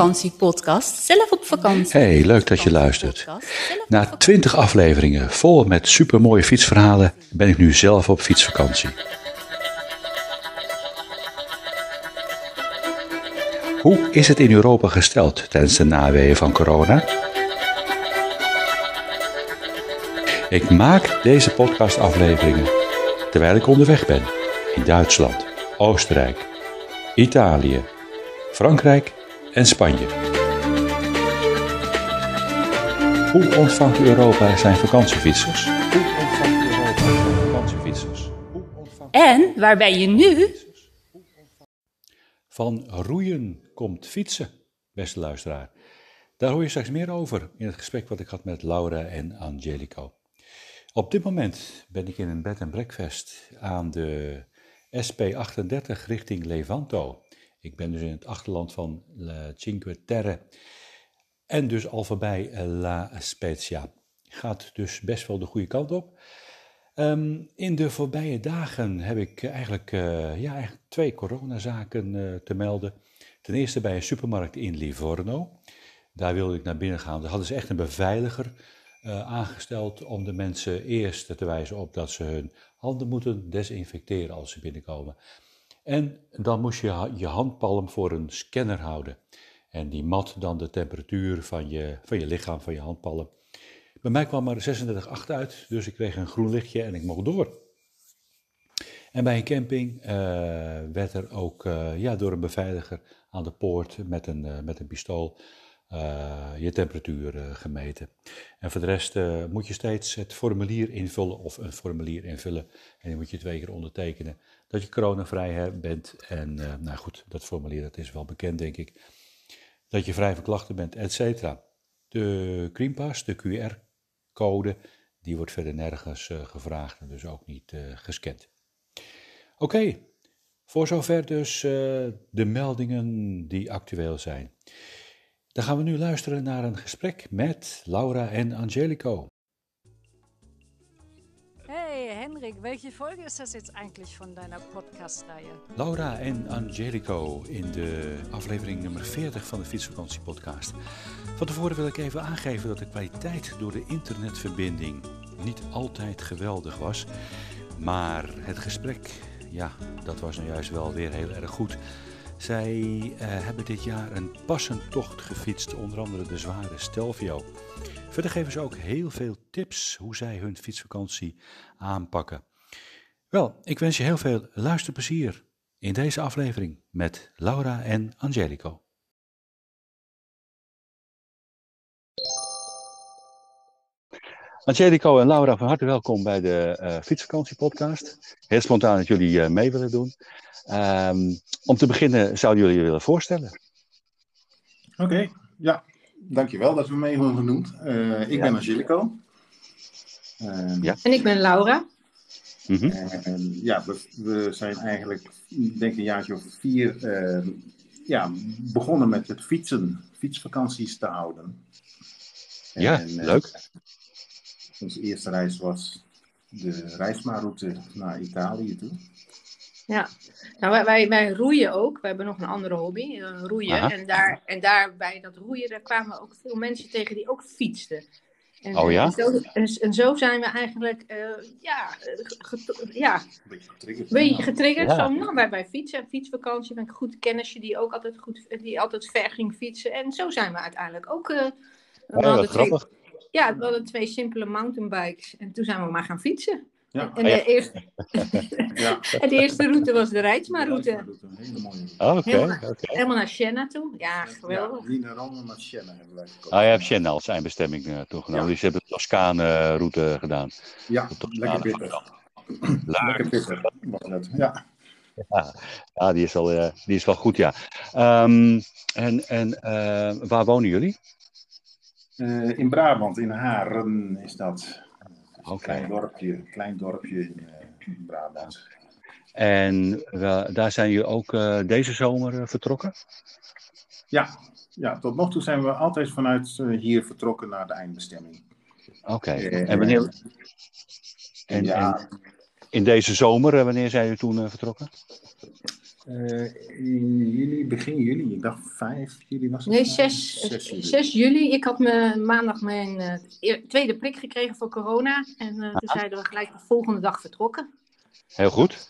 fietsvakantiepodcast. Zelf op vakantie. Hey, leuk dat je luistert. Na twintig afleveringen vol met supermooie fietsverhalen ben ik nu zelf op fietsvakantie. Hoe is het in Europa gesteld tijdens de naweeën van corona? Ik maak deze podcastafleveringen terwijl ik onderweg ben in Duitsland, Oostenrijk, Italië, Frankrijk en Spanje. Hoe ontvangt Europa zijn vakantiefietsers? Hoe ontvangt Europa zijn vakantiefietsers? Ontvangt En waar ben je nu? Van roeien komt fietsen, beste luisteraar. Daar hoor je straks meer over in het gesprek wat ik had met Laura en Angelico. Op dit moment ben ik in een bed en breakfast aan de SP38 richting Levanto. Ik ben dus in het achterland van Cinque Terre en dus al voorbij eh, La Spezia. Gaat dus best wel de goede kant op. Ehm, in de voorbije dagen heb ik eigenlijk, eh, ja, twee coronazaken te melden. Ten eerste bij een supermarkt in Livorno. Daar wilde ik naar binnen gaan. Daar hadden ze echt een beveiliger aangesteld om de mensen eerst te wijzen op dat ze hun handen moeten desinfecteren als ze binnenkomen. En dan moest je je handpalm voor een scanner houden. En die mat dan de temperatuur van je, van je lichaam, van je handpalm. Bij mij kwam er 36,8 uit, dus ik kreeg een groen lichtje en ik mocht door. En bij een camping uh, werd er ook uh, ja, door een beveiliger aan de poort met een, uh, met een pistool je temperatuur gemeten. En voor de rest moet je steeds het formulier invullen of een formulier invullen. En die moet je twee keer ondertekenen dat je coronavrij bent. En nou goed, dat formulier dat is wel bekend denk ik. Dat je vrij van klachten bent, et cetera. De Greenpass, de QR-code, die wordt verder nergens uh, gevraagd en dus ook niet uh, gescand. Oké, voor zover dus de meldingen die actueel zijn. Dan gaan we nu luisteren naar een gesprek met Laura en Angelico. Henrik, welche Folge ist das jetzt eigentlich von deiner Podcast-Reihe? Laura en Angelico in de aflevering nummer 40 van de Fietsvakantie Podcast. Van tevoren wil ik even aangeven dat de kwaliteit door de internetverbinding niet altijd geweldig was. Maar het gesprek, ja, dat was nou juist wel weer heel erg goed. Zij uh, hebben dit jaar een passend tocht gefietst, onder andere de zware Stelvio. Verder geven ze ook heel veel tips hoe zij hun fietsvakantie aanpakken. Wel, ik wens je heel veel luisterplezier in deze aflevering met Laura en Angelico. Angelico en Laura, van harte welkom bij de uh, Fietsvakantiepodcast. Heel spontaan dat jullie uh, mee willen doen. Um, om te beginnen zouden jullie je willen voorstellen. Oké, okay, ja. Dankjewel dat we mee hebben genoemd. Uh, ik ja. ben Angelico. ja. En ik ben Laura. Mm -hmm. ja, we, we, zijn eigenlijk, denk ik een jaartje of vier, ja, begonnen met het fietsen, fietsvakanties te houden. Ja, en, leuk. Onze eerste reis was de reismaarroute naar Italië toe. Ja, nou, wij, wij, wij, roeien ook. We hebben nog een andere hobby, uh, roeien. En, daar, en daar bij dat roeien, daar kwamen ook veel mensen tegen die ook fietsten. En, oh ja? En zo, en, en zo zijn we eigenlijk, uh, ja, ja, een beetje getriggerd. Beetje getriggerd ja. Zo, nou, bij, bij fietsen en fietsvakantie ben ik een goed kennisje die ook altijd, goed, die altijd ver ging fietsen. En zo zijn we uiteindelijk ook... Uh, ja, wat grappig. Ja, we hadden twee simpele mountainbikes en toen zijn we maar gaan fietsen. Ja. En, de eerste, ja. en de eerste route was de Rijtsma-route. Hele mooie oh, okay, helemaal, okay. helemaal naar Siena toe. Ja, geweldig. Ja, niet naar Rome, maar Siena hebben wij gekozen. Ah, je hebt Siena als eindbestemming uh, toegenomen. Ja. Dus je hebt de Toscane-route gedaan. Ja, lekker pittig. Lekker pittig het, ja. Ja, ja die, is wel, uh, die is wel goed, ja. Um, en en uh, waar wonen jullie? Uh, in Brabant, in Haren is dat. Oké. Een klein dorpje, klein dorpje in uh, Brabant. En daar zijn jullie ook uh, deze zomer vertrokken? Ja. ja, tot nog toe zijn we altijd vanuit hier vertrokken naar de eindbestemming. Oké. Okay. en wanneer? En, ja. en in deze zomer, wanneer zijn jullie toen vertrokken? In juli, begin juli, ik dacht 5 juli was het. Nee, eh, 6, 6 juli. 6 juli. Ik had me maandag mijn eh, tweede prik gekregen voor corona. En eh, toen zeiden we gelijk de volgende dag vertrokken. Heel goed.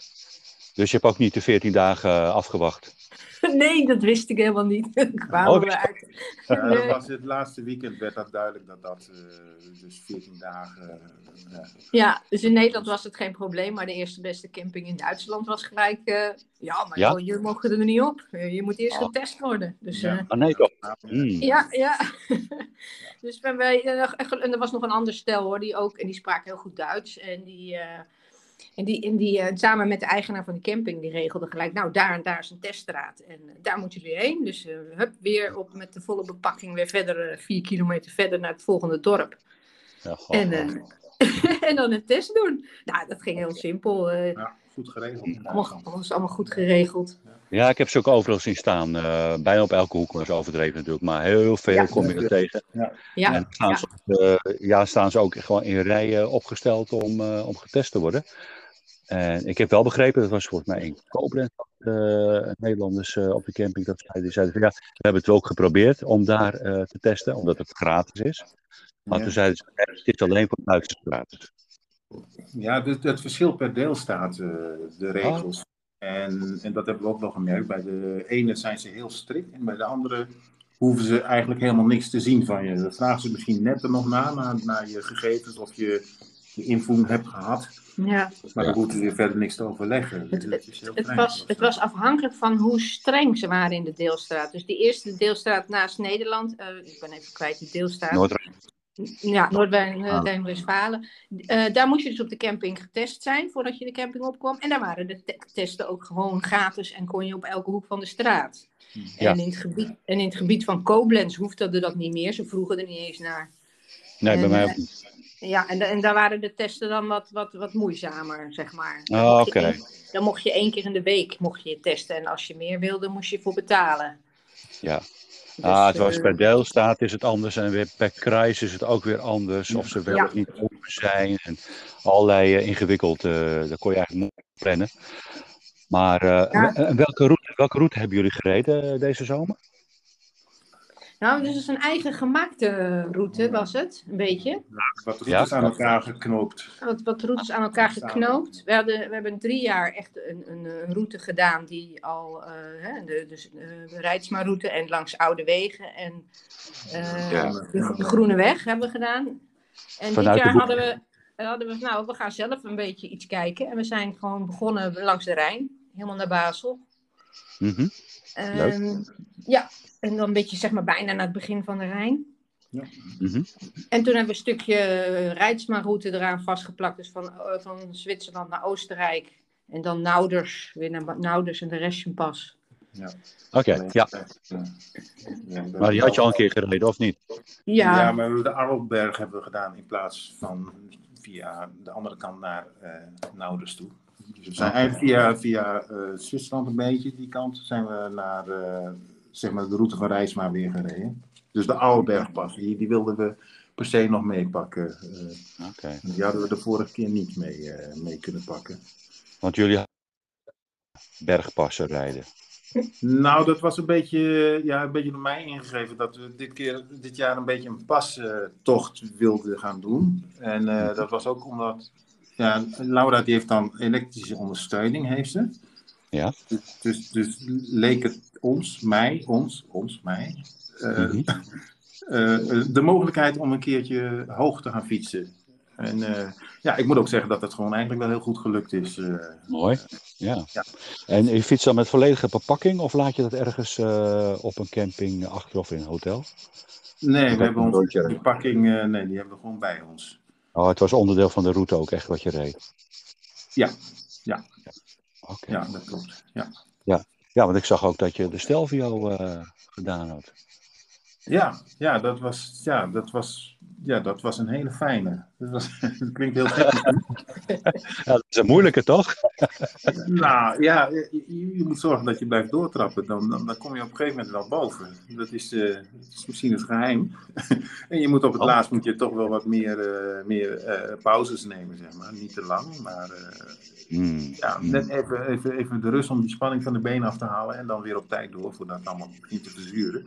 Dus je hebt ook niet de 14 dagen eh, afgewacht. nee, dat wist ik helemaal niet. Kwamen Oh, we uit. Ja, dat was het laatste weekend werd dat duidelijk dat dat eh, dus 14 dagen. eh, ja. Dus in Nederland was het geen probleem. Maar de eerste beste camping in Duitsland was gelijk... eh, ja, maar Ja? joh, jullie mogen er niet op. Je moet eerst Oh. getest worden. Dus Ja. Ah, nee toch? Ja. Hmm. Ja, dus ben wij, en er was nog een ander stel hoor, die ook, en die sprak heel goed Duits. En die, eh, en die, en die eh, samen met de eigenaar van de camping, die regelde gelijk, nou daar en daar is een teststraat. En eh, daar moet jullie heen. Dus eh hup, weer op met de volle bepakking weer verder, vier kilometer verder naar het volgende dorp. Ja, goh, En, en dan een test doen. Nou, dat ging heel simpel. eh Ja, goed geregeld. allemaal, allemaal goed geregeld. Ja, ik heb ze ook overal zien staan. eh, bijna op elke hoek, is overdreven natuurlijk. Maar heel veel Ja. kom je er tegen. Ja, en staan, ja. Ze, eh, ja, staan ze ook gewoon in rijen opgesteld om, eh, om getest te worden. En ik heb wel begrepen, dat was volgens mij in Koblenz, uh, Nederlanders eh, op de camping, dat zeiden, die zeiden van ja, we hebben het ook geprobeerd om daar eh, te testen, omdat het gratis is. Maar Ja. toen zeiden ze, het is alleen voor Duitsers gratis. Ja, het, het verschil per deelstaat, eh, de regels. En, en dat hebben we ook wel gemerkt. Bij de ene zijn ze heel strikt en bij de andere hoeven ze eigenlijk helemaal niks te zien van je. Dan vragen ze misschien net er nog na, naar, naar je gegevens of je, je invoering hebt gehad. ja. Maar dan hoeven ze je verder niks te overleggen. Dus Het- Het was, het was afhankelijk van hoe streng ze waren in de deelstraat. Dus die eerste deelstraat naast Nederland, eh, ik ben even kwijt die deelstraat. Noord ja, Ah. Noord-Rijn-Westfalen. Eh, daar moest je dus op de camping getest zijn voordat je de camping opkwam. En daar waren de te- testen ook gewoon gratis en kon je op elke hoek van de straat. Ja. En, in het gebied, en in het gebied van Koblenz hoefde dat niet meer. Ze vroegen er niet eens naar. Nee, bij En, mij eh, ook niet. Ja, en, en daar waren de testen dan wat, wat, wat moeizamer, zeg maar. Dan Ah, je oké. Dan mocht je één keer in de week mocht je testen. En als je meer wilde, moest je voor betalen. Ja. Dus, ah, het was eh, per deelstaat is het anders en weer per kruis is het ook weer anders. Of ze wel of niet open zijn en allerlei eh, ingewikkeld. eh daar kon je eigenlijk niet plannen. Maar welke, route, welke route hebben jullie gereden deze zomer? Nou, dus het is een eigen gemaakte route was het, een beetje. Wat routes Ja. aan elkaar geknoopt. Wat, wat routes aan elkaar geknoopt. We, hadden, we hebben drie jaar echt een, een, een route gedaan die al, eh, hè, de, dus, eh, de Rijdsma-route en langs oude wegen en eh, Ja. de, de Groene Weg hebben we gedaan. En Vanuit dit jaar hadden we, hadden we, nou, we gaan zelf een beetje iets kijken. En we zijn gewoon begonnen langs de Rijn, helemaal naar Basel. Mhm. Ehm, ja, en dan een beetje zeg maar bijna naar het begin van de Rijn. Mhm. En toen hebben we een stukje Rijdsma-route eraan vastgeplakt. Dus van, eh, van Zwitserland naar Oostenrijk. En dan Nauders, weer naar Nauders en de Reschenpas. Oké, ja. Ja, Maar die had je al een keer gereden, of niet? Ja, Ja, maar we hebben de Arlberg hebben we gedaan in plaats van via de andere kant naar eh Nauders toe. Dus we zijn eigenlijk via, via eh, Zwitserland een beetje, die kant, zijn we naar eh, zeg maar de route van Rijsma weer gereden. Dus de Arlbergpas, die, die wilden we per se nog meepakken. eh, die hadden we de vorige keer niet mee, mee kunnen pakken. Want jullie bergpassen rijden. Nou, dat was een beetje, ja, een beetje door mij ingegeven dat we dit, keer, dit jaar een beetje een pastocht wilden gaan doen. En dat was ook omdat, ja, Laura die heeft dan elektrische ondersteuning, heeft ze. Ja. Dus, dus, dus leek het ons, mij, ons, ons, mij, eh, Mhm. eh, de mogelijkheid om een keertje hoog te gaan fietsen. En eh, ja, ik moet ook zeggen dat het gewoon eigenlijk wel heel goed gelukt is. Mooi. Ja. Ja. En je fietst dan met volledige bepakking of laat je dat ergens op een camping achter of in een hotel? nee, we hebben onze verpakking, nee, die hebben we gewoon bij ons. Oh, het was onderdeel van de route ook echt wat je reed. Ja, ja. Oké. Ja, dat klopt. Ja. Ja, want ik zag ook dat je de Stelvio eh gedaan had. Ja, ja, dat was, ja, dat was, ja, dat was een hele fijne. Dat, was, dat klinkt heel gek. Ja, dat is een moeilijke, toch? nou ja, je, je, moet zorgen dat je blijft doortrappen. Dan, dan, dan, kom je op een gegeven moment wel boven. Dat is, uh, dat is misschien het geheim. en je moet op het oh. laatst moet je toch wel wat meer, uh, meer uh, pauzes nemen, zeg maar. Niet te lang, maar mm. ja, net even, even, even de rust om die spanning van de benen af te halen. En dan weer op tijd door voordat het allemaal begint te verzuren.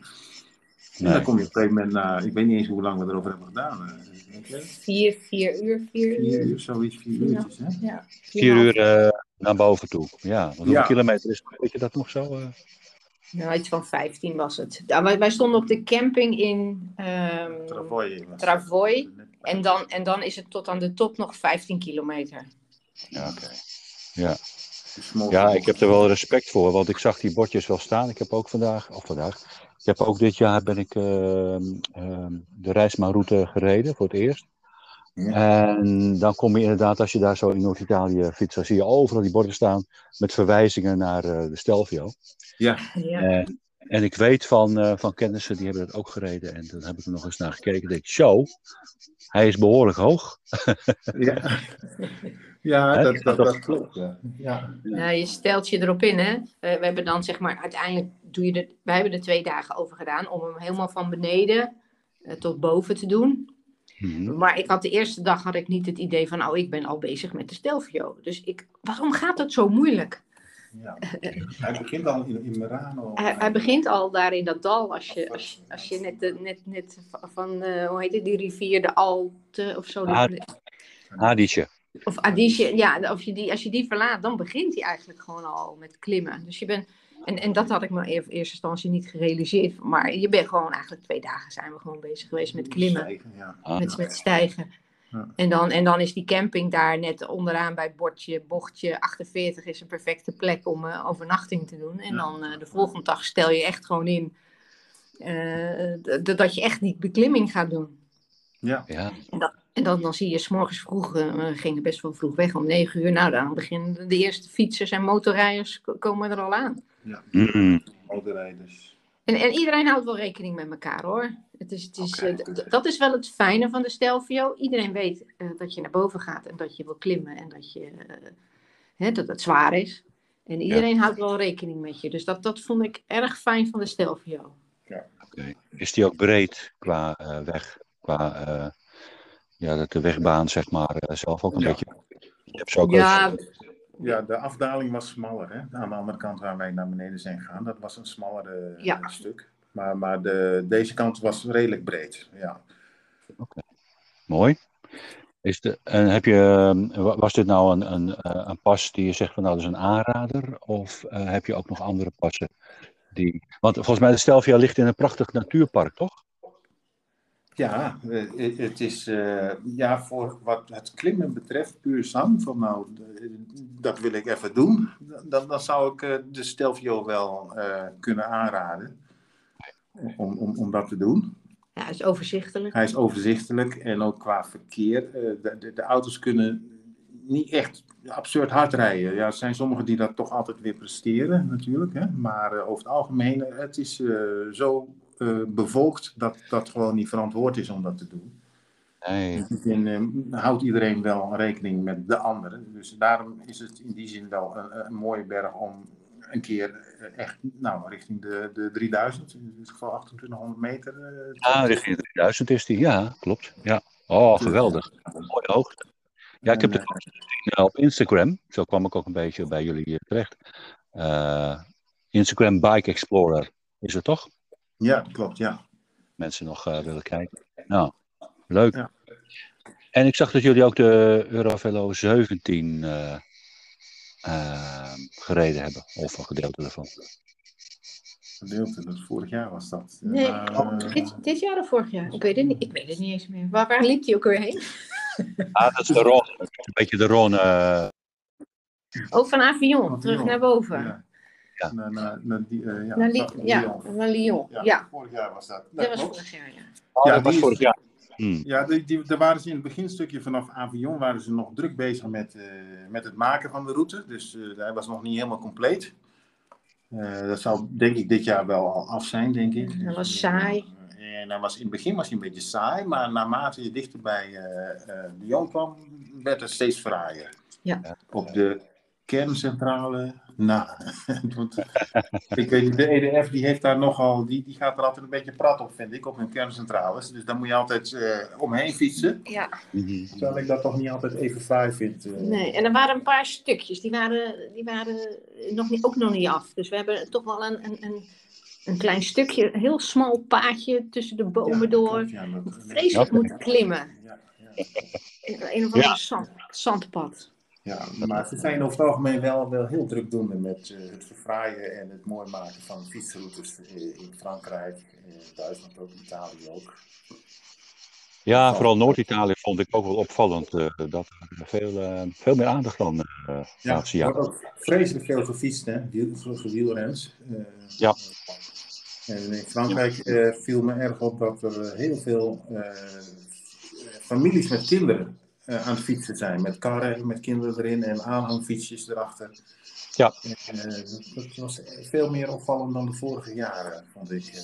En dan kom je op een gegeven moment na, ik weet niet eens hoe lang we erover hebben gedaan. Uh, vier, vier uur, vier, vier uur. zoiets, vier uurtjes, hè? Ja. Vier uur uh, naar boven toe, ja. Want hoeveel ja. kilometer is weet je dat nog zo? Uh... Nou, iets van 15 was het. Wij, wij stonden op de camping in um, Travoy. Travoy. En dan, en dan is het tot aan de top nog 15 kilometer. Ja, oké. Okay. Ja. Ja, ik heb er wel respect voor, want ik zag die bordjes wel staan. Ik heb ook vandaag, of vandaag, ik heb ook dit jaar ben ik uh, uh, de Reisma-route gereden voor het eerst. Ja. En dan kom je inderdaad, als je daar zo in Noord-Italië fietst, dan zie je overal die borden staan met verwijzingen naar uh, de Stelvio. Ja. ja. En, en ik weet van, uh, van kennissen, die hebben dat ook gereden. En dan heb ik er nog eens naar gekeken. denk ik, zo, hij is behoorlijk hoog. ja. Ja, dat, dat, dat, klopt. Ja. Ja. ja. je stelt je erop in, hè? We, hebben dan zeg maar, uiteindelijk doe je de, wij hebben er twee dagen over gedaan om hem helemaal van beneden uh, tot boven te doen. Mm-hmm. Maar ik had de eerste dag had ik niet het idee van, oh, ik ben al bezig met de Stelvio. Dus ik, waarom gaat dat zo moeilijk? Ja. Hij begint al in, in Merano. Hij, hij, begint al daar in dat dal, als je, als, als je net, net, net van, uh, hoe heet het, die rivier, de Alte of zo. Hadische. Of Adisje, ja, of je die, als je die verlaat, dan begint hij eigenlijk gewoon al met klimmen. Dus je bent, en, en dat had ik me in eerste instantie niet gerealiseerd. Maar je bent gewoon eigenlijk twee dagen zijn we gewoon bezig geweest met klimmen. Stijgen, ja. Ah. met, met stijgen. Ja. En, dan, en dan is die camping daar net onderaan bij het bordje, bochtje 48 is een perfecte plek om uh, overnachting te doen. En dan uh, de volgende dag stel je echt gewoon in uh, dat je echt die beklimming gaat doen. Ja. ja. En, dat, en dan, dan zie je s morgens vroeg, uh, we gingen best wel vroeg weg om negen uur. Nou, dan beginnen de eerste fietsers en motorrijders komen er al aan. Ja, motorrijders. En, en iedereen houdt wel rekening met elkaar hoor. Het is, het is, okay. uh, dat is wel het fijne van de Stelvio. Iedereen weet uh, dat je naar boven gaat en dat je wil klimmen en dat, je, hè, dat het zwaar is. En iedereen ja. houdt wel rekening met je. Dus dat, dat vond ik erg fijn van de Stelvio. Ja. Okay. Is die ook breed qua weg? Qua ja, dat de wegbaan zeg maar zelf ook een ja. beetje. Je hebt zo ook ja. Ook... ja, de afdaling was smaller. Hè? Aan de andere kant waar wij naar beneden zijn gegaan, dat was een smallere ja. stuk. Maar, maar de, deze kant was redelijk breed. Ja. Oké, okay. mooi. Is de, en heb je, was dit nou een, een, een pas die je zegt van nou dat is een aanrader? Of uh, heb je ook nog andere passen? Die, want volgens mij de Stelvia ligt in een prachtig natuurpark, toch? Ja, het is uh, ja, voor wat het klimmen betreft, puur zang, van nou, dat wil ik even doen, dan, dan zou ik uh, de Stelvio wel uh, kunnen aanraden om, om, om dat te doen. Ja, hij is overzichtelijk. Hij is overzichtelijk en ook qua verkeer. De, de, de, auto's kunnen niet echt absurd hard rijden. Ja, er zijn sommigen die dat toch altijd weer presteren, natuurlijk. Hè? Maar over het algemeen, het is zo bevolkt dat dat gewoon niet verantwoord is om dat te doen. Nee. En uh, houdt iedereen wel rekening met de anderen. Dus daarom is het in die zin wel een, een mooie berg om een keer echt nou, richting de, de 3000, in dit geval 2800 meter. Uh, ja, richting de 3000 is die, ja, klopt. Ja. Oh, geweldig. Mooie hoogte. Ja, ik heb het gezien op Instagram. Zo kwam ik ook een beetje bij jullie terecht. Uh, Instagram Bike Explorer is het toch? Ja, klopt, ja. Mensen nog uh, willen kijken. Nou, leuk. Ja. En ik zag dat jullie ook de Eurovelo 17 uh, uh, gereden hebben, of een gedeelte ervan. Gedeelte, dat vorig jaar was dat. Nee, oh, dit, dit, jaar of vorig jaar? Ik weet het niet, ik weet het niet eens meer. Waar, waar liep die ook weer heen? Ah, dat is de Ron, een beetje de Ron. Ook van Avion, terug naar boven. Ja. Ja. Naar, naar, naar, die, uh, ja, naar, Li naar, ja, Lyon. naar Lyon. Ja, ja, Vorig jaar was dat. Dat, dat was vorig jaar, ja. Oh, ja, dat was vorig jaar. Hmm. Ja, die, die, daar waren ze in het beginstukje vanaf Avion waren ze nog druk bezig met, uh, met het maken van de route. Dus uh, hij was nog niet helemaal compleet. Uh, dat zal denk ik dit jaar wel al af zijn, denk ik. Dat was saai. En dan was, in het begin was hij een beetje saai, maar naarmate je dichter bij uh, Lyon kwam, werd het steeds fraaier. Ja. Op de kerncentrale, nou, ik weet niet, de EDF die heeft daar nogal, die, die gaat er altijd een beetje prat op, vind ik, op hun kerncentrales. Dus daar moet je altijd uh, omheen fietsen. Ja. Terwijl ik dat toch niet altijd even fraai vind. Uh. Nee, en er waren een paar stukjes, die waren, die waren nog niet, ook nog niet af. Dus we hebben toch wel een, een, een, een klein stukje, een heel smal paadje tussen de bomen Ja, door. klopt, ja, dat- Vreselijk moeten klimmen. Ja, ja. Een of ander zand, zandpad. Ja, maar ze zijn over het algemeen wel, wel heel drukdoende met eh, het verfraaien en het mooi maken van fietsroutes eh, in Frankrijk, in Duitsland ook, Italië ook. Ja, vooral Noord-Italië vond ik ook wel opvallend. eh, dat er veel, eh, veel meer aandacht dan eh Ja, laatste jaar. ook vreselijk veel gefietst, hè, wiel, wielrens. Eh, Ja. En in Frankrijk eh, viel me erg op dat er eh, heel veel eh, families met kinderen eh, aan het fietsen zijn. Met karren, met kinderen erin en aanhangfietsjes erachter. Ja. Eh, dat, was veel meer opvallend dan de vorige jaren, vond ik. eh.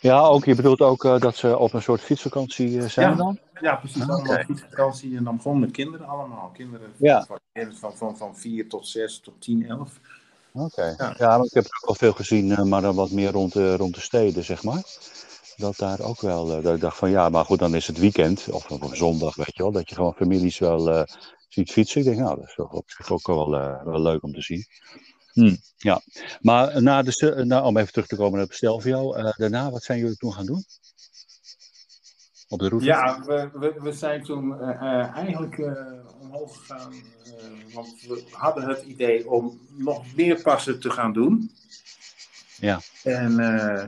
Ja, ook, je bedoelt ook dat ze op een soort fietsvakantie zijn Ja. dan? Ja, precies. Ah, fietsvakantie en dan gewoon met kinderen allemaal. Kinderen Ja. van, van, van, van 4 tot 6 tot 10, 11. Oké. Ja. Ja, maar ik heb er ook wel veel gezien, maar dan wat meer rond de, rond de steden, zeg maar. Dat daar ook wel, eh, dat ik dacht van ja, maar goed, dan is het weekend, of op een zondag, weet je wel, dat je gewoon families wel eh, ziet fietsen. Ik denk, nou, dat is toch op zich ook wel, eh, wel leuk om te zien. Hm, ja, maar na de, nou, om even terug te komen op Stelvio, eh daarna, wat zijn jullie toen gaan doen? Op de route? Ja, we, we, we zijn toen eigenlijk eh, omhoog gegaan. eh, want we hadden het idee om nog meer passen te gaan doen. Ja. En eh,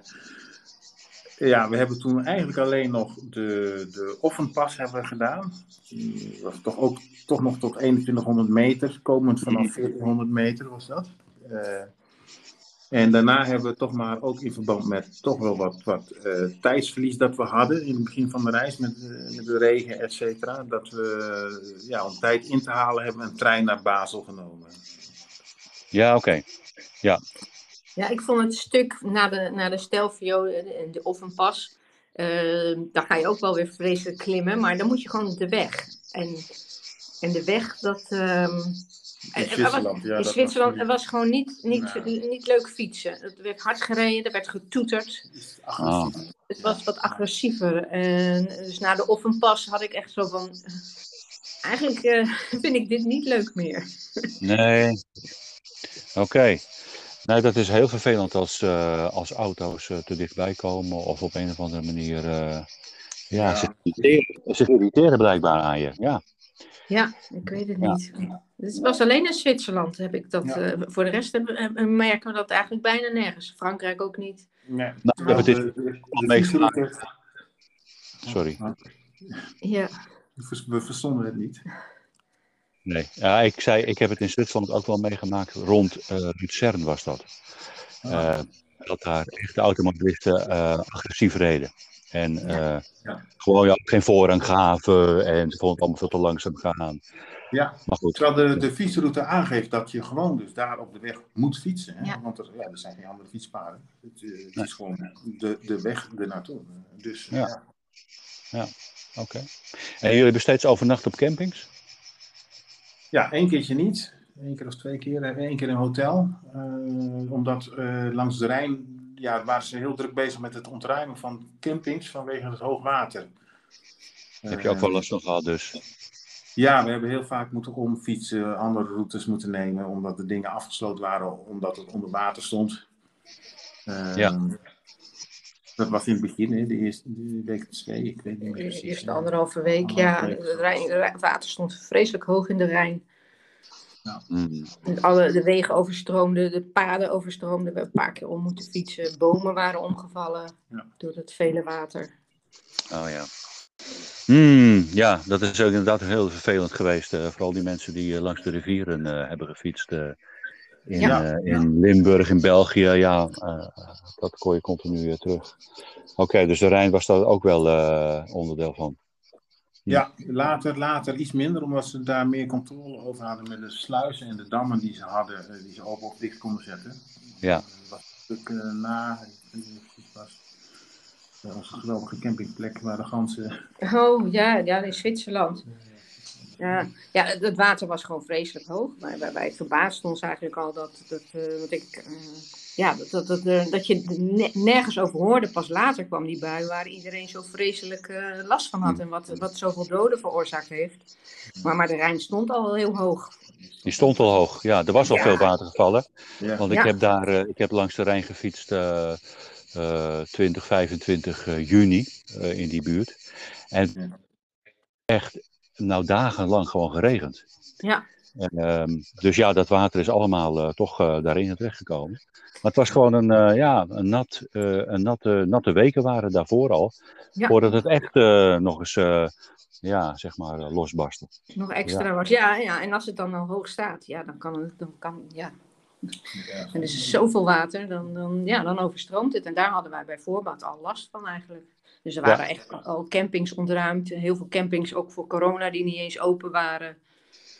ja, we hebben toen eigenlijk alleen nog de, de Offenpas hebben gedaan. Die was toch ook toch nog tot 2100 meter, komend vanaf 1400 meter was dat. Eh, en daarna hebben we toch maar ook in verband met toch wel wat, wat eh, tijdsverlies dat we hadden in het begin van de reis met, eh, met de regen, et cetera. Dat we ja, om tijd in te halen hebben een trein naar Basel genomen. Ja, oké. Ja, ik vond het stuk naar de, naar de Stelvio en de Offenpas. eh daar ga je ook wel weer vreselijk klimmen, maar dan moet je gewoon de weg. En, en de weg, dat. ehm, In er- er was- Zwitserland, ja. in Zwitserland was, het was gewoon niet, niet, niet leuk fietsen. Het werd hard gereden, er werd getoeterd. agressief. Het was wat agressiever. En dus na de Offenpas had ik echt zo van. eh, Eigenlijk eh, vind ik dit niet leuk meer. Nee. Oké. Nee, dat is heel vervelend als, eh, als auto's eh, te dichtbij komen of op een of andere manier. eh, ja, Ja. Zich, irriteren, zich irriteren blijkbaar aan je. Ja. Ja, ik weet het Ja. niet. Het was alleen in Zwitserland heb ik dat. Ja. eh, voor de rest hebben- merken we dat eigenlijk bijna nergens. Frankrijk ook niet. Nee. Nou, het is meegemaakt. Sorry. Ja, We verstonden het niet. Nee. Ja, ik zei, ik heb het in Zwitserland ook wel meegemaakt. Rond eh Luzern was dat. Eh, dat daar echt de automobilisten eh, agressief reden. En eh, Ja. gewoon ja, geen voorrang gaven en ze vonden het allemaal veel te langzaam gaan. Ja, Maar goed. terwijl de, de fietsroute aangeeft dat je gewoon dus daar op de weg moet fietsen. Hè? Ja. Want er, ja, er zijn geen andere fietspaden. Het, het is gewoon de, de weg ernaartoe. Dus Ja. ja. Oké. En jullie hebben steeds overnacht op campings? Ja, één keertje niet. Eén keer of twee keer. eh, Eén keer in een hotel. Eh, omdat eh, langs de Rijn ja, waren ze heel druk bezig met het ontruimen van campings vanwege het hoogwater. heb je ook Eh, wel last van gehad dus? Ja, we hebben heel vaak moeten omfietsen, andere routes moeten nemen, omdat de dingen afgesloten waren, omdat het onder water stond. Ehm, Ja. Dat was in het begin, hè, de eerste de week twee, ik weet niet meer de eerste anderhalve week. Ja, week. het Rijn- de Rijn- water stond vreselijk hoog in de Rijn. Mm. En Alle, de wegen overstroomden, de paden overstroomden. We hebben een paar keer om moeten fietsen. Bomen waren omgevallen Ja. door het vele water. Oh ja. Hmm, ja, dat is ook inderdaad heel vervelend geweest. eh, vooral die mensen die eh, langs de rivieren eh, hebben gefietst. In, Ja. eh, in Limburg, in België, ja, eh, dat kon je continu eh, terug. Oké, dus de Rijn was daar ook wel eh, onderdeel van. Ja, later, later iets minder, omdat ze daar meer controle over hadden met de sluizen en de dammen die ze hadden, die ze open of dicht konden zetten. Ja. Dat was een stuk eh, na, ik weet niet precies was. onze geweldige campingplek waar de ganzen... Oh ja, ja, in Zwitserland. Ja, ja, het water was gewoon vreselijk hoog. Maar wij, wij verbaasden ons eigenlijk al dat, dat, uh, wat ik, uh, ja, dat, dat, dat, uh, dat je nergens over hoorde. Pas later kwam die bui waar iedereen zo vreselijk last van had. En wat, wat zoveel doden veroorzaakt heeft. Maar, maar de Rijn stond al heel hoog. Die stond al hoog, ja. Er was al ja. veel water gevallen. Ja. Want ik, ja. heb daar, ik heb langs de Rijn gefietst 20, 25 juni in die buurt. En echt nou dagenlang gewoon geregend. Ja. En, um, dus ja, dat water is allemaal uh, toch uh, daarin terechtgekomen. Maar het was gewoon een, uh, ja, een, nat, een natte, natte weken waren daarvoor al. Ja. Voordat het echt nog eens, ja, zeg maar, losbarstte. Nog extra ja. was, ja, ja. En als het dan al hoog staat, ja, dan kan het, dan kan, ja. ja. En er is zoveel water, dan, dan, ja, dan overstroomt het. En daar hadden wij bij voorbaat al last van eigenlijk. Dus er waren ja. echt al campings ontruimd. Heel veel campings ook voor corona die niet eens open waren.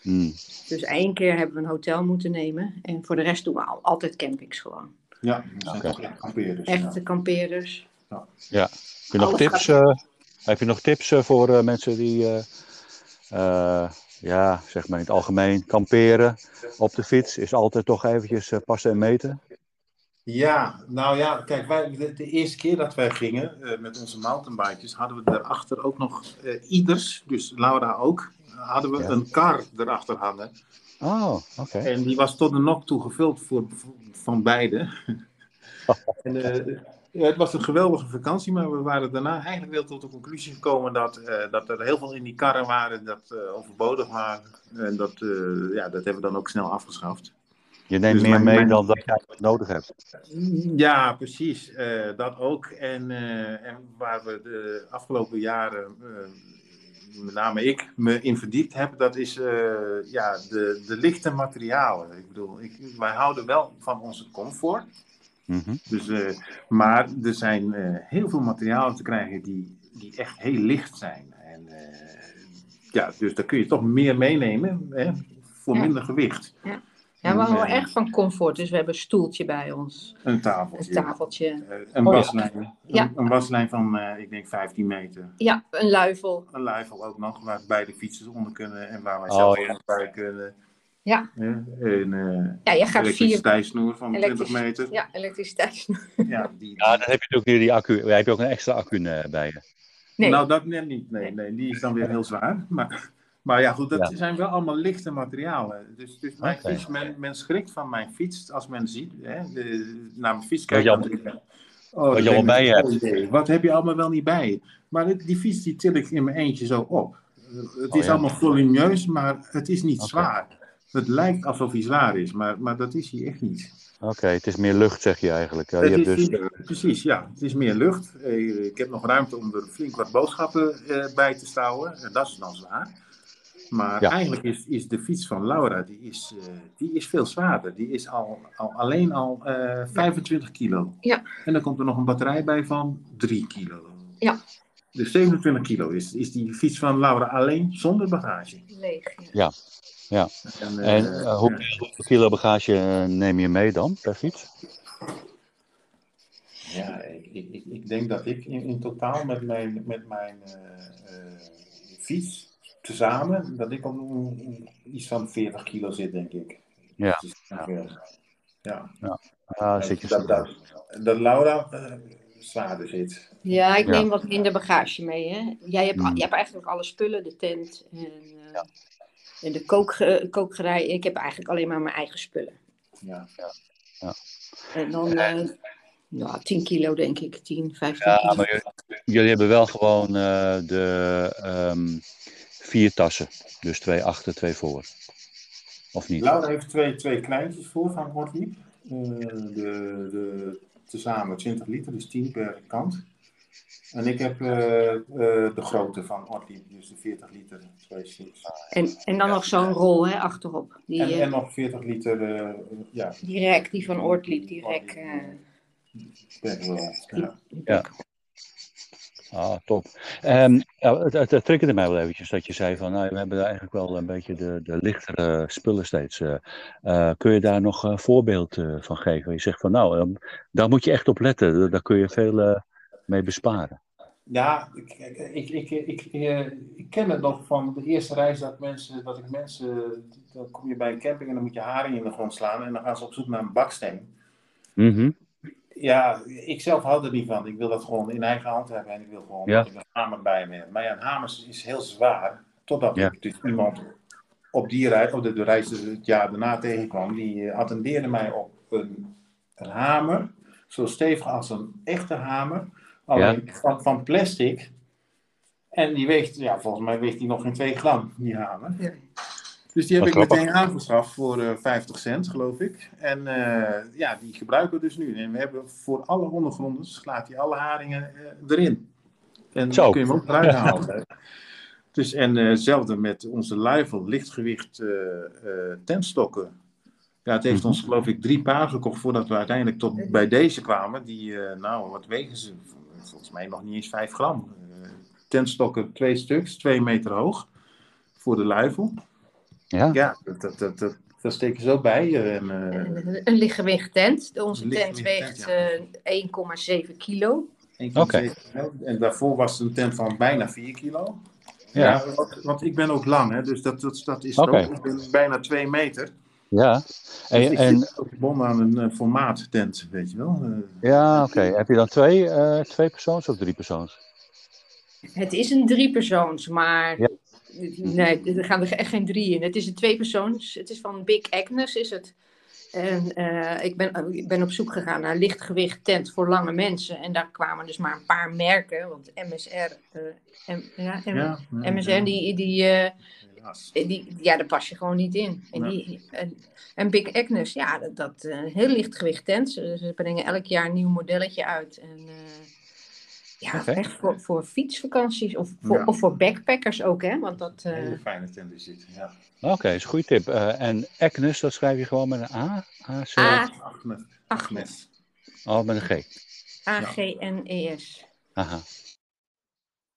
Hmm. Dus één keer hebben we een hotel moeten nemen. En voor de rest doen we al, altijd campings gewoon. Ja, okay. echt kampeerders. Echte ja. kampeerders. Ja. ja. Heb je nog Alles tips, uh, heb je nog tips uh, voor uh, mensen die, ja, zeg maar in het algemeen, kamperen op de fiets? Is altijd toch eventjes passen en meten? Ja, nou ja, kijk, wij, de, de eerste keer dat wij gingen uh, met onze mountainbikes, hadden we daarachter ook nog uh, ieders, dus Laura ook, hadden we ja. een kar erachter hangen. Oh, oké. Okay. En die was tot de nok toe gevuld voor, voor van beide. en, uh, ja, het was een geweldige vakantie, maar we waren daarna eigenlijk wel tot de conclusie gekomen dat, dat er heel veel in die karren waren dat overbodig waren. En dat, ja, dat hebben we dan ook snel afgeschaft. Je neemt dus meer mee dan dat jij nodig hebt. Ja, precies. Uh, dat ook. En, uh, en, waar we de afgelopen jaren, uh, met name ik, me in verdiept heb, dat is ja, de, de lichte materialen. Ik bedoel, ik, wij houden wel van onze comfort. Mm -hmm. dus, maar er zijn heel veel materialen te krijgen die, die echt heel licht zijn. En, ja, dus daar kun je toch meer meenemen hè, voor ja. minder gewicht. Ja. Ja, we houden echt van comfort. Dus we hebben een stoeltje bij ons. Een tafeltje. Een tafeltje. Uh, een, oh, waslijn. Ja. Een, een, waslijn van, uh, ik denk, 15 meter. Ja, een luifel. Een luifel ook nog, waar beide fietsers onder kunnen en waar wij zelf oh, ja. bij kunnen. Ja. ja en, uh, ja, je gaat elektriciteitssnoer van Elektrisch, 20 meter. Ja, elektriciteitssnoer. ja, die, ja, dan heb je ook weer die accu. Heb je ook een extra accu bij je? Nee. Nou, dat net niet. Nee, nee, die is dan weer heel zwaar. Maar... Maar ja, goed, dat ja. zijn wel allemaal lichte materialen. Dus, dus mijn okay. fiets, men, men, schrikt van mijn fiets als men ziet, hè, de, naar mijn fiets kijkt. Wat je, oh, wat je allemaal bij hebt. Oh, wat heb je allemaal wel niet bij Maar die fiets die til ik in mijn eentje zo op. Het is oh, ja. allemaal volumineus, maar het is niet okay. zwaar. Het lijkt alsof hij zwaar is, maar, maar dat is hij echt niet. Oké, okay, het is meer lucht, zeg je eigenlijk. Uh, je hebt dus... Precies, ja. Het is meer lucht. Uh, ik heb nog ruimte om er flink wat boodschappen uh, bij te stouwen. En dat is dan zwaar. Maar ja. eigenlijk is, is de fiets van Laura, die is, uh, die is veel zwaarder. Die is al, al alleen al uh, 25 kilo. Ja. En dan komt er nog een batterij bij van 3 kilo. Ja. Dus 27 kilo is, is die fiets van Laura alleen zonder bagage. Leeg. Ja. ja. En, uh, en uh, hoeveel ja. kilo bagage neem je mee dan per fiets? Ja, ik, ik, ik denk dat ik in, in totaal met mijn, met mijn fiets tezamen, dat ik op iets van 40 kilo zit, denk ik. Ja. Ja. ja. ja. Ah, zit je dat, dat, dat Laura uh, zwaarder zit. Ja, ik neem ja. wat minder bagage mee. Hè? Jij hebt, mm. je hebt eigenlijk alle spullen, de tent en, uh, ja. en de kook, kookgerij. Ik heb eigenlijk alleen maar mijn eigen spullen. Ja. ja. ja. En dan uh, nou, 10 kilo, denk ik. 10, 15 ja, kilo. Maar jullie, jullie hebben wel gewoon de. Um, vier tassen. Dus twee achter, twee voor. Of niet? Laura heeft twee, twee kleintjes voor van Hortliep. Uh, de, de, tezamen 20 liter, dus 10 per kant. En ik heb uh, uh, de grote van Hortliep, dus de 40 liter, twee. En, en dan nog zo'n rol hè, achterop. Die, en, en nog 40 liter, ja. Die rek, die van die rek. Die, ja. ja. Ah, top. Um, ja, het, het, het triggerde mij wel eventjes dat je zei van, nou, we hebben eigenlijk wel een beetje de, de lichtere spullen steeds. Uh, uh, kun je daar nog een voorbeeld uh, van geven? Je zegt van, nou, um, daar moet je echt op letten. Daar kun je veel mee besparen? Ja, ik, ik, ik, ik, ik, ken het nog van de eerste reis dat, mensen, dat ik mensen. Dan kom je bij een camping en dan moet je haring in de grond slaan en dan gaan ze op zoek naar een baksteen. Mhm. Ja, ik zelf hou er niet van. Ik wil dat gewoon in eigen hand hebben en ik wil gewoon Ja. een hamer bij me heb. Maar ja, een hamer is- heel zwaar. Totdat Ja. ik dus iemand op die reis, op de, de reis dus het jaar daarna tegenkwam, die eh, attendeerde mij op een, een hamer, zo stevig als een echte hamer, alleen van, van plastic. En die weegt, ja, volgens mij weegt die nog geen 2 gram, die hamer. Dus die heb ik grappig. meteen aangeschaft voor eh 50 cent, geloof ik. En eh, ja, die gebruiken we dus nu. En we hebben voor alle ondergronden, slaat hij alle haringen eh, erin. En Zo. dan kun je hem ook eruit halen. Dus, en eh, hetzelfde met onze luifel, lichtgewicht eh, eh, tentstokken. Ja, het heeft Mhm. ons geloof ik drie paar gekocht voordat we uiteindelijk tot bij deze kwamen. Die, eh, nou, wat wegen ze? Volgens mij nog niet eens 5 gram. Eh, tentstokken twee stuks, twee meter hoog. Voor de luifel. Ja? Ja, dat, dat, dat, dat, steken ze ook bij. eh, En, eh, Een, een lichtgewicht tent. Onze Een tent weegt tent, eh 1,7 kilo. 1,7 Oké. En daarvoor was het een tent van bijna 4 kilo. Ja. Ja, want, want ik ben ook lang, hè, dus dat, dat, dat is ook. Ik ben bijna 2 meter. Ja. Dus En, ik en, gebonden aan een formaat tent, weet je wel. Ja, oké. Heb je dan twee, eh, twee persoons of drie persoons? Het is een driepersoons, maar Ja. Nee, er gaan er echt geen drie in. Het is een tweepersoons. Het is van Big Agnes is het. En eh, ik, ben, ik ben op zoek gegaan naar lichtgewicht tent voor lange mensen. En daar kwamen dus maar een paar merken. Want MSR, eh, M- ja, M- ja, ja, MSR, die, die, eh, die, ja, daar pas je gewoon niet in. En, die, en, en Big Agnes, ja, dat, dat heel lichtgewicht tent. Ze, ze brengen elk jaar een nieuw modelletje uit. En ja, echt voor, voor fietsvakanties of voor, Ja. of voor backpackers ook, hè? Want dat, Een eh, hele fijne tent is dit. Ja. Oké, is een goede tip. Eh, en Agnes, dat schrijf je gewoon met een A? A, C, A, Agnes. Agnes. Oh, met een G. A-G-N-E-S. Aha.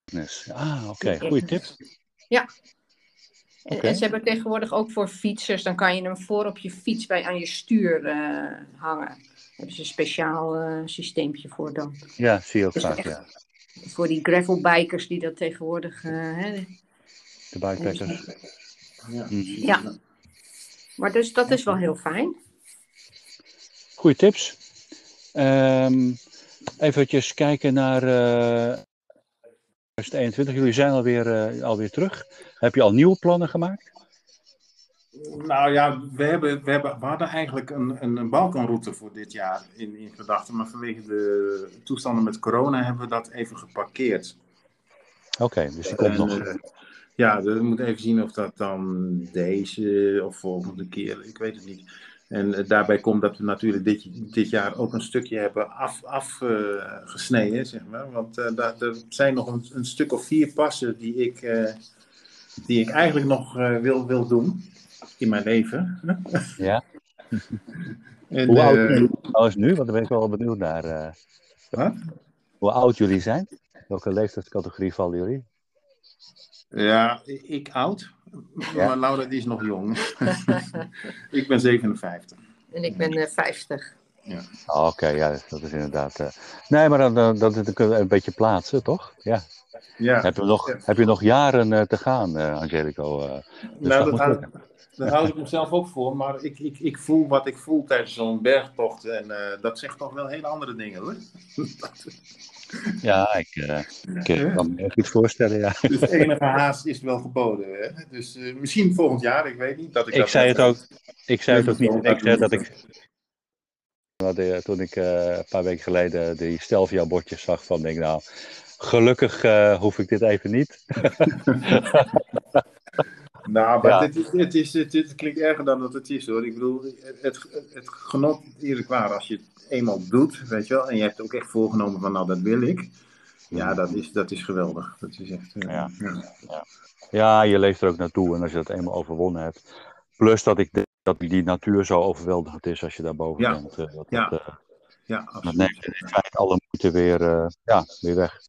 Agnes. Ah, oké. Goede tip. En, En ze hebben tegenwoordig ook voor fietsers, dan kan je hem voor op je fiets bij aan je stuur eh, hangen. Daar hebben ze een speciaal eh systeempje voor dan. Ja, zie je ook Dus vaak, ja. Voor die gravelbikers die dat tegenwoordig. eh, hè, De bikepackers. Ja. Mhm. Ja. Maar dus dat is wel heel fijn. Goeie tips. Ehm eventjes kijken naar eh 2021. Jullie zijn alweer, eh, alweer terug. Heb je al nieuwe plannen gemaakt? Nou ja, we, hebben, we, hebben, we hadden eigenlijk een, een, een Balkanroute voor dit jaar in, in gedachten. Maar vanwege de toestanden met corona hebben we dat even geparkeerd. Oké, dus die komt En, nog. eh, ja, we moeten even zien of dat dan deze of volgende keer, ik weet het niet. En eh, daarbij komt dat we natuurlijk dit, dit jaar ook een stukje hebben afgesneden, af, gesneden, zeg maar. Want eh, daar, er zijn nog een, een stuk of vier passen die ik, die ik eigenlijk nog wil, wil doen in mijn leven. Ja. En, Hoe oud jullie trouwens nu? Want daar ben ik wel benieuwd naar. hoe oud jullie zijn? Welke leeftijdscategorie vallen jullie? Ja, ik oud, Ja. maar Laura die is nog jong. ik ben 57. En ik ben eh 50. Oh, Oké, ja, dat is inderdaad. eh, Nee, maar dan, dan, dat dat kunnen we een beetje plaatsen, toch? Ja. Ja. Heb je nog, Ja. heb je nog jaren eh, te gaan, eh, Angelico? eh? Dus nou, dat, houd ik mezelf ook voor, maar ik, ik, ik voel wat ik voel tijdens zo'n bergtocht. En eh, dat zegt toch wel hele andere dingen hoor. Ja, ik, eh, kan me echt iets voorstellen, ja. Dus enige haast is wel geboden. Hè? Dus eh, misschien volgend jaar, ik weet niet. Dat ik, Ik dat zei het ook, ik zei het ook niet. Dat ik, toen ik een paar weken geleden die Stelvia bordjes zag van, denk ik, nou, gelukkig hoef ik dit even niet. Nou, maar Ja. dit, is, het, is, het klinkt erger dan dat het is hoor. Ik bedoel, het, het, genot eerlijk waar, als je het eenmaal doet, weet je wel, en je hebt ook echt voorgenomen van nou, dat wil ik. Ja, dat is, dat is geweldig. Dat is echt. eh, Ja. ja. Ja, je leeft er ook naartoe en als je dat eenmaal overwonnen hebt. Plus dat ik denk dat die natuur zo overweldigend is als je daarboven Ja. bent. eh, dat, Ja. dat, eh, Ja, dat absoluut. neemt in feite alle moeite weer, ja, weer weg.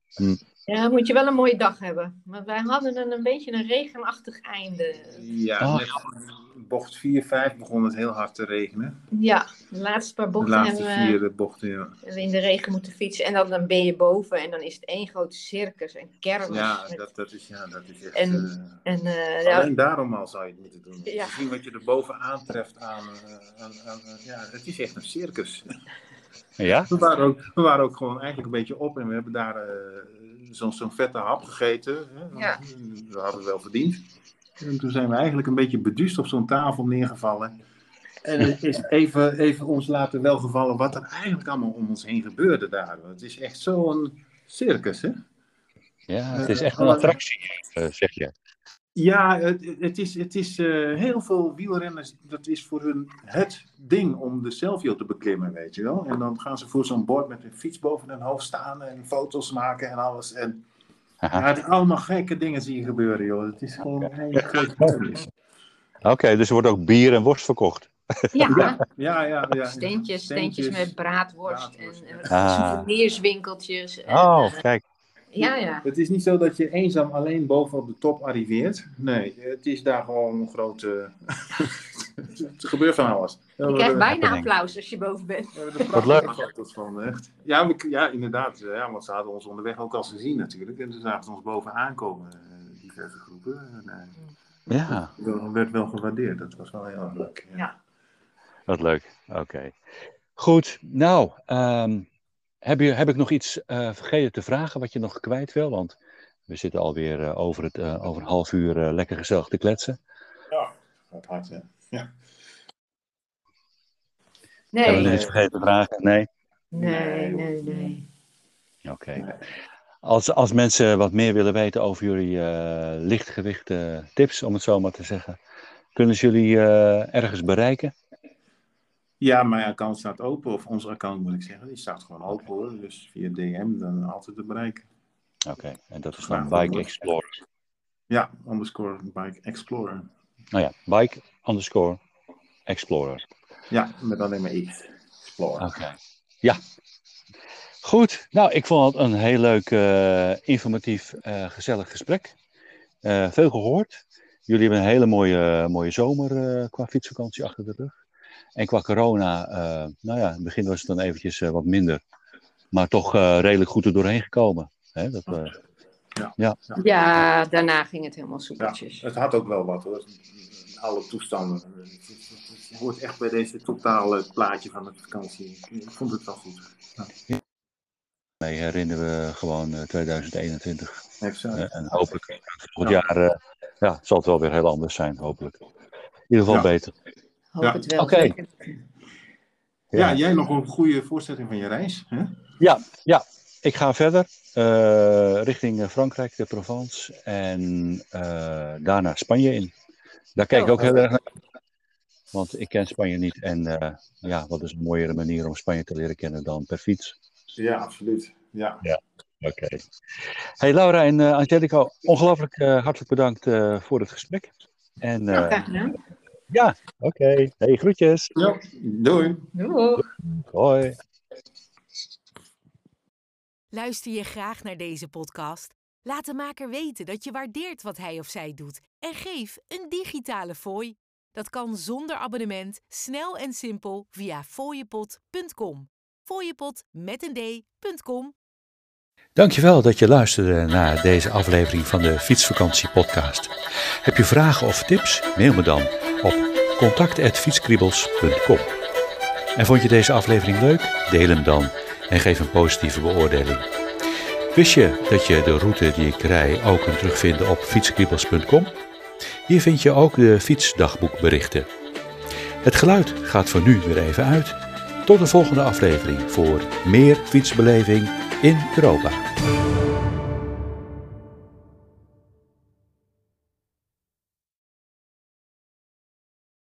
Ja, dan moet je wel een mooie dag hebben. Maar wij hadden een, een beetje een regenachtig einde. Ja, Oh. net bocht 4, 5 begon het heel hard te regenen. Ja, de laatste paar De bochten laatste hebben, we, vier bochten, ja. hebben we in de regen moeten fietsen. En dan, dan ben je boven en dan is het één groot circus en kermis. Ja, met- dat, dat is, ja, dat is echt... En- eh, En eh, ja, Alleen daarom al zou je het moeten doen. Ja. Zien wat je er bovenaan treft aan, eh, aan, aan- aan- ja, het is echt een circus. Ja? We waren ook, we waren ook gewoon eigenlijk een beetje op en we hebben daar eh, zo'n zo'n vette hap gegeten. Hè. Ja. We hadden het wel verdiend. En toen zijn we eigenlijk een beetje beduust op zo'n tafel neergevallen. En het is even, even ons laten welgevallen wat er eigenlijk allemaal om ons heen gebeurde daar. Want Het is echt zo'n circus, hè? Ja, het is echt een attractie, eh, zeg je. Ja, het, het is, het is eh, heel veel wielrenners, dat is voor hun het ding om de Selfie te beklimmen, weet je wel. En dan gaan ze voor zo'n bord met een fiets boven hun hoofd staan en foto's maken en alles. En ja, het allemaal gekke dingen zie je gebeuren, joh. Het is gewoon een hele grote. Oké, dus er wordt ook bier en worst verkocht. ja, Ja, ja, ja. ja. steentjes, steentjes met braadworst, braadworst, en, Ah. souvenirswinkeltjes. En, Oh, eh, kijk. Ja, ja. Het is niet zo dat je eenzaam alleen boven op de top arriveert. Nee, het is daar gewoon een grote... het gebeurt van alles. Je krijgt bijna happening. applaus als je boven bent. Er Wat leuk. foto's van, echt. Ja, we- ja, inderdaad. eh, Ja, want ze hadden ons onderweg ook al gezien natuurlijk. En ze zagen ze ons boven aankomen, eh, diverse groepen. En, eh, Ja, dat werd wel gewaardeerd. Dat was wel heel erg leuk. Ja. Ja. wat leuk. Oké. Goed, nou, ehm, heb, je, heb ik nog iets eh, vergeten te vragen wat je nog kwijt wil? Want we zitten alweer eh, over, het, eh, over een half uur eh, lekker gezellig te kletsen. Wat hard, hè? Ja. Hebben we Nee, nog iets vergeten te vragen? Nee? nee, nee, nee. Oké. Nee. Als, als mensen wat meer willen weten over jullie eh lichtgewicht tips, om het zo maar te zeggen, kunnen ze jullie eh, ergens bereiken? Ja, mijn account staat open. Of onze account moet ik zeggen. Die staat gewoon open hoor. Dus via DM dan altijd te bereiken. Oké, en dat is dan Bike. Explorer. Ja, underscore bike explorer. Nou ja, Bike underscore Explorer. Ja, met alleen maar X. Explorer. Oké. Ja. Goed. Nou, ik vond het een heel leuk, eh, informatief, eh, gezellig gesprek. Eh, veel gehoord. Jullie hebben een hele mooie, mooie zomer qua fietsvakantie achter de rug. En qua corona, eh, nou ja, in het begin was het dan eventjes eh, wat minder. Maar toch eh, redelijk goed er doorheen gekomen. Hè, dat, eh, Ja, daarna ging het helemaal Ja, soepeltjes. het had ook wel wat hoor. Alle toestanden. Het, hoort echt bij deze totale plaatje van de vakantie. Ik vond het wel goed. mee herinneren we gewoon eh, 2021. Exact. Eh, en hopelijk volgend jaar eh, ja, zal het wel weer heel anders zijn, hopelijk. In ieder geval Ja. beter. Hoop Ja. het wel. Oké. ja. jij nog een goede voorstelling van je reis. Hè? Ja, ja, ik ga verder eh, richting eh, Frankrijk, de Provence en eh, daarna Spanje in. Daar kijk ik Oh, ook heel erg naar. Want ik ken Spanje niet en eh, ja, wat is een mooiere manier om Spanje te leren kennen dan per fiets. Ja, absoluut. Ja. Oké. Hey Laura en eh, Angelico, ongelooflijk eh, hartelijk bedankt eh, voor het gesprek. En graag gedaan. Ja, oké. Hey, groetjes. ja. Doei. Doei. Hoi. Luister je graag naar deze podcast? Laat de maker weten dat je waardeert wat hij of zij doet en geef een digitale fooi. Dat kan zonder abonnement, snel en simpel via fooiepot.com. Fooiepot met een d.com. Dankjewel dat je luisterde naar deze aflevering van de Fietsvakantie podcast. Heb je vragen of tips? Mail me dan op contact@fietskriebels.com. En vond je deze aflevering leuk? Deel hem dan en geef een positieve beoordeling. Wist je dat je de route die ik rij ook kunt terugvinden op fietskriebels.com? Hier vind je ook de fietsdagboekberichten. Het geluid gaat voor nu weer even uit. Tot de volgende aflevering voor meer fietsbeleving in Europa.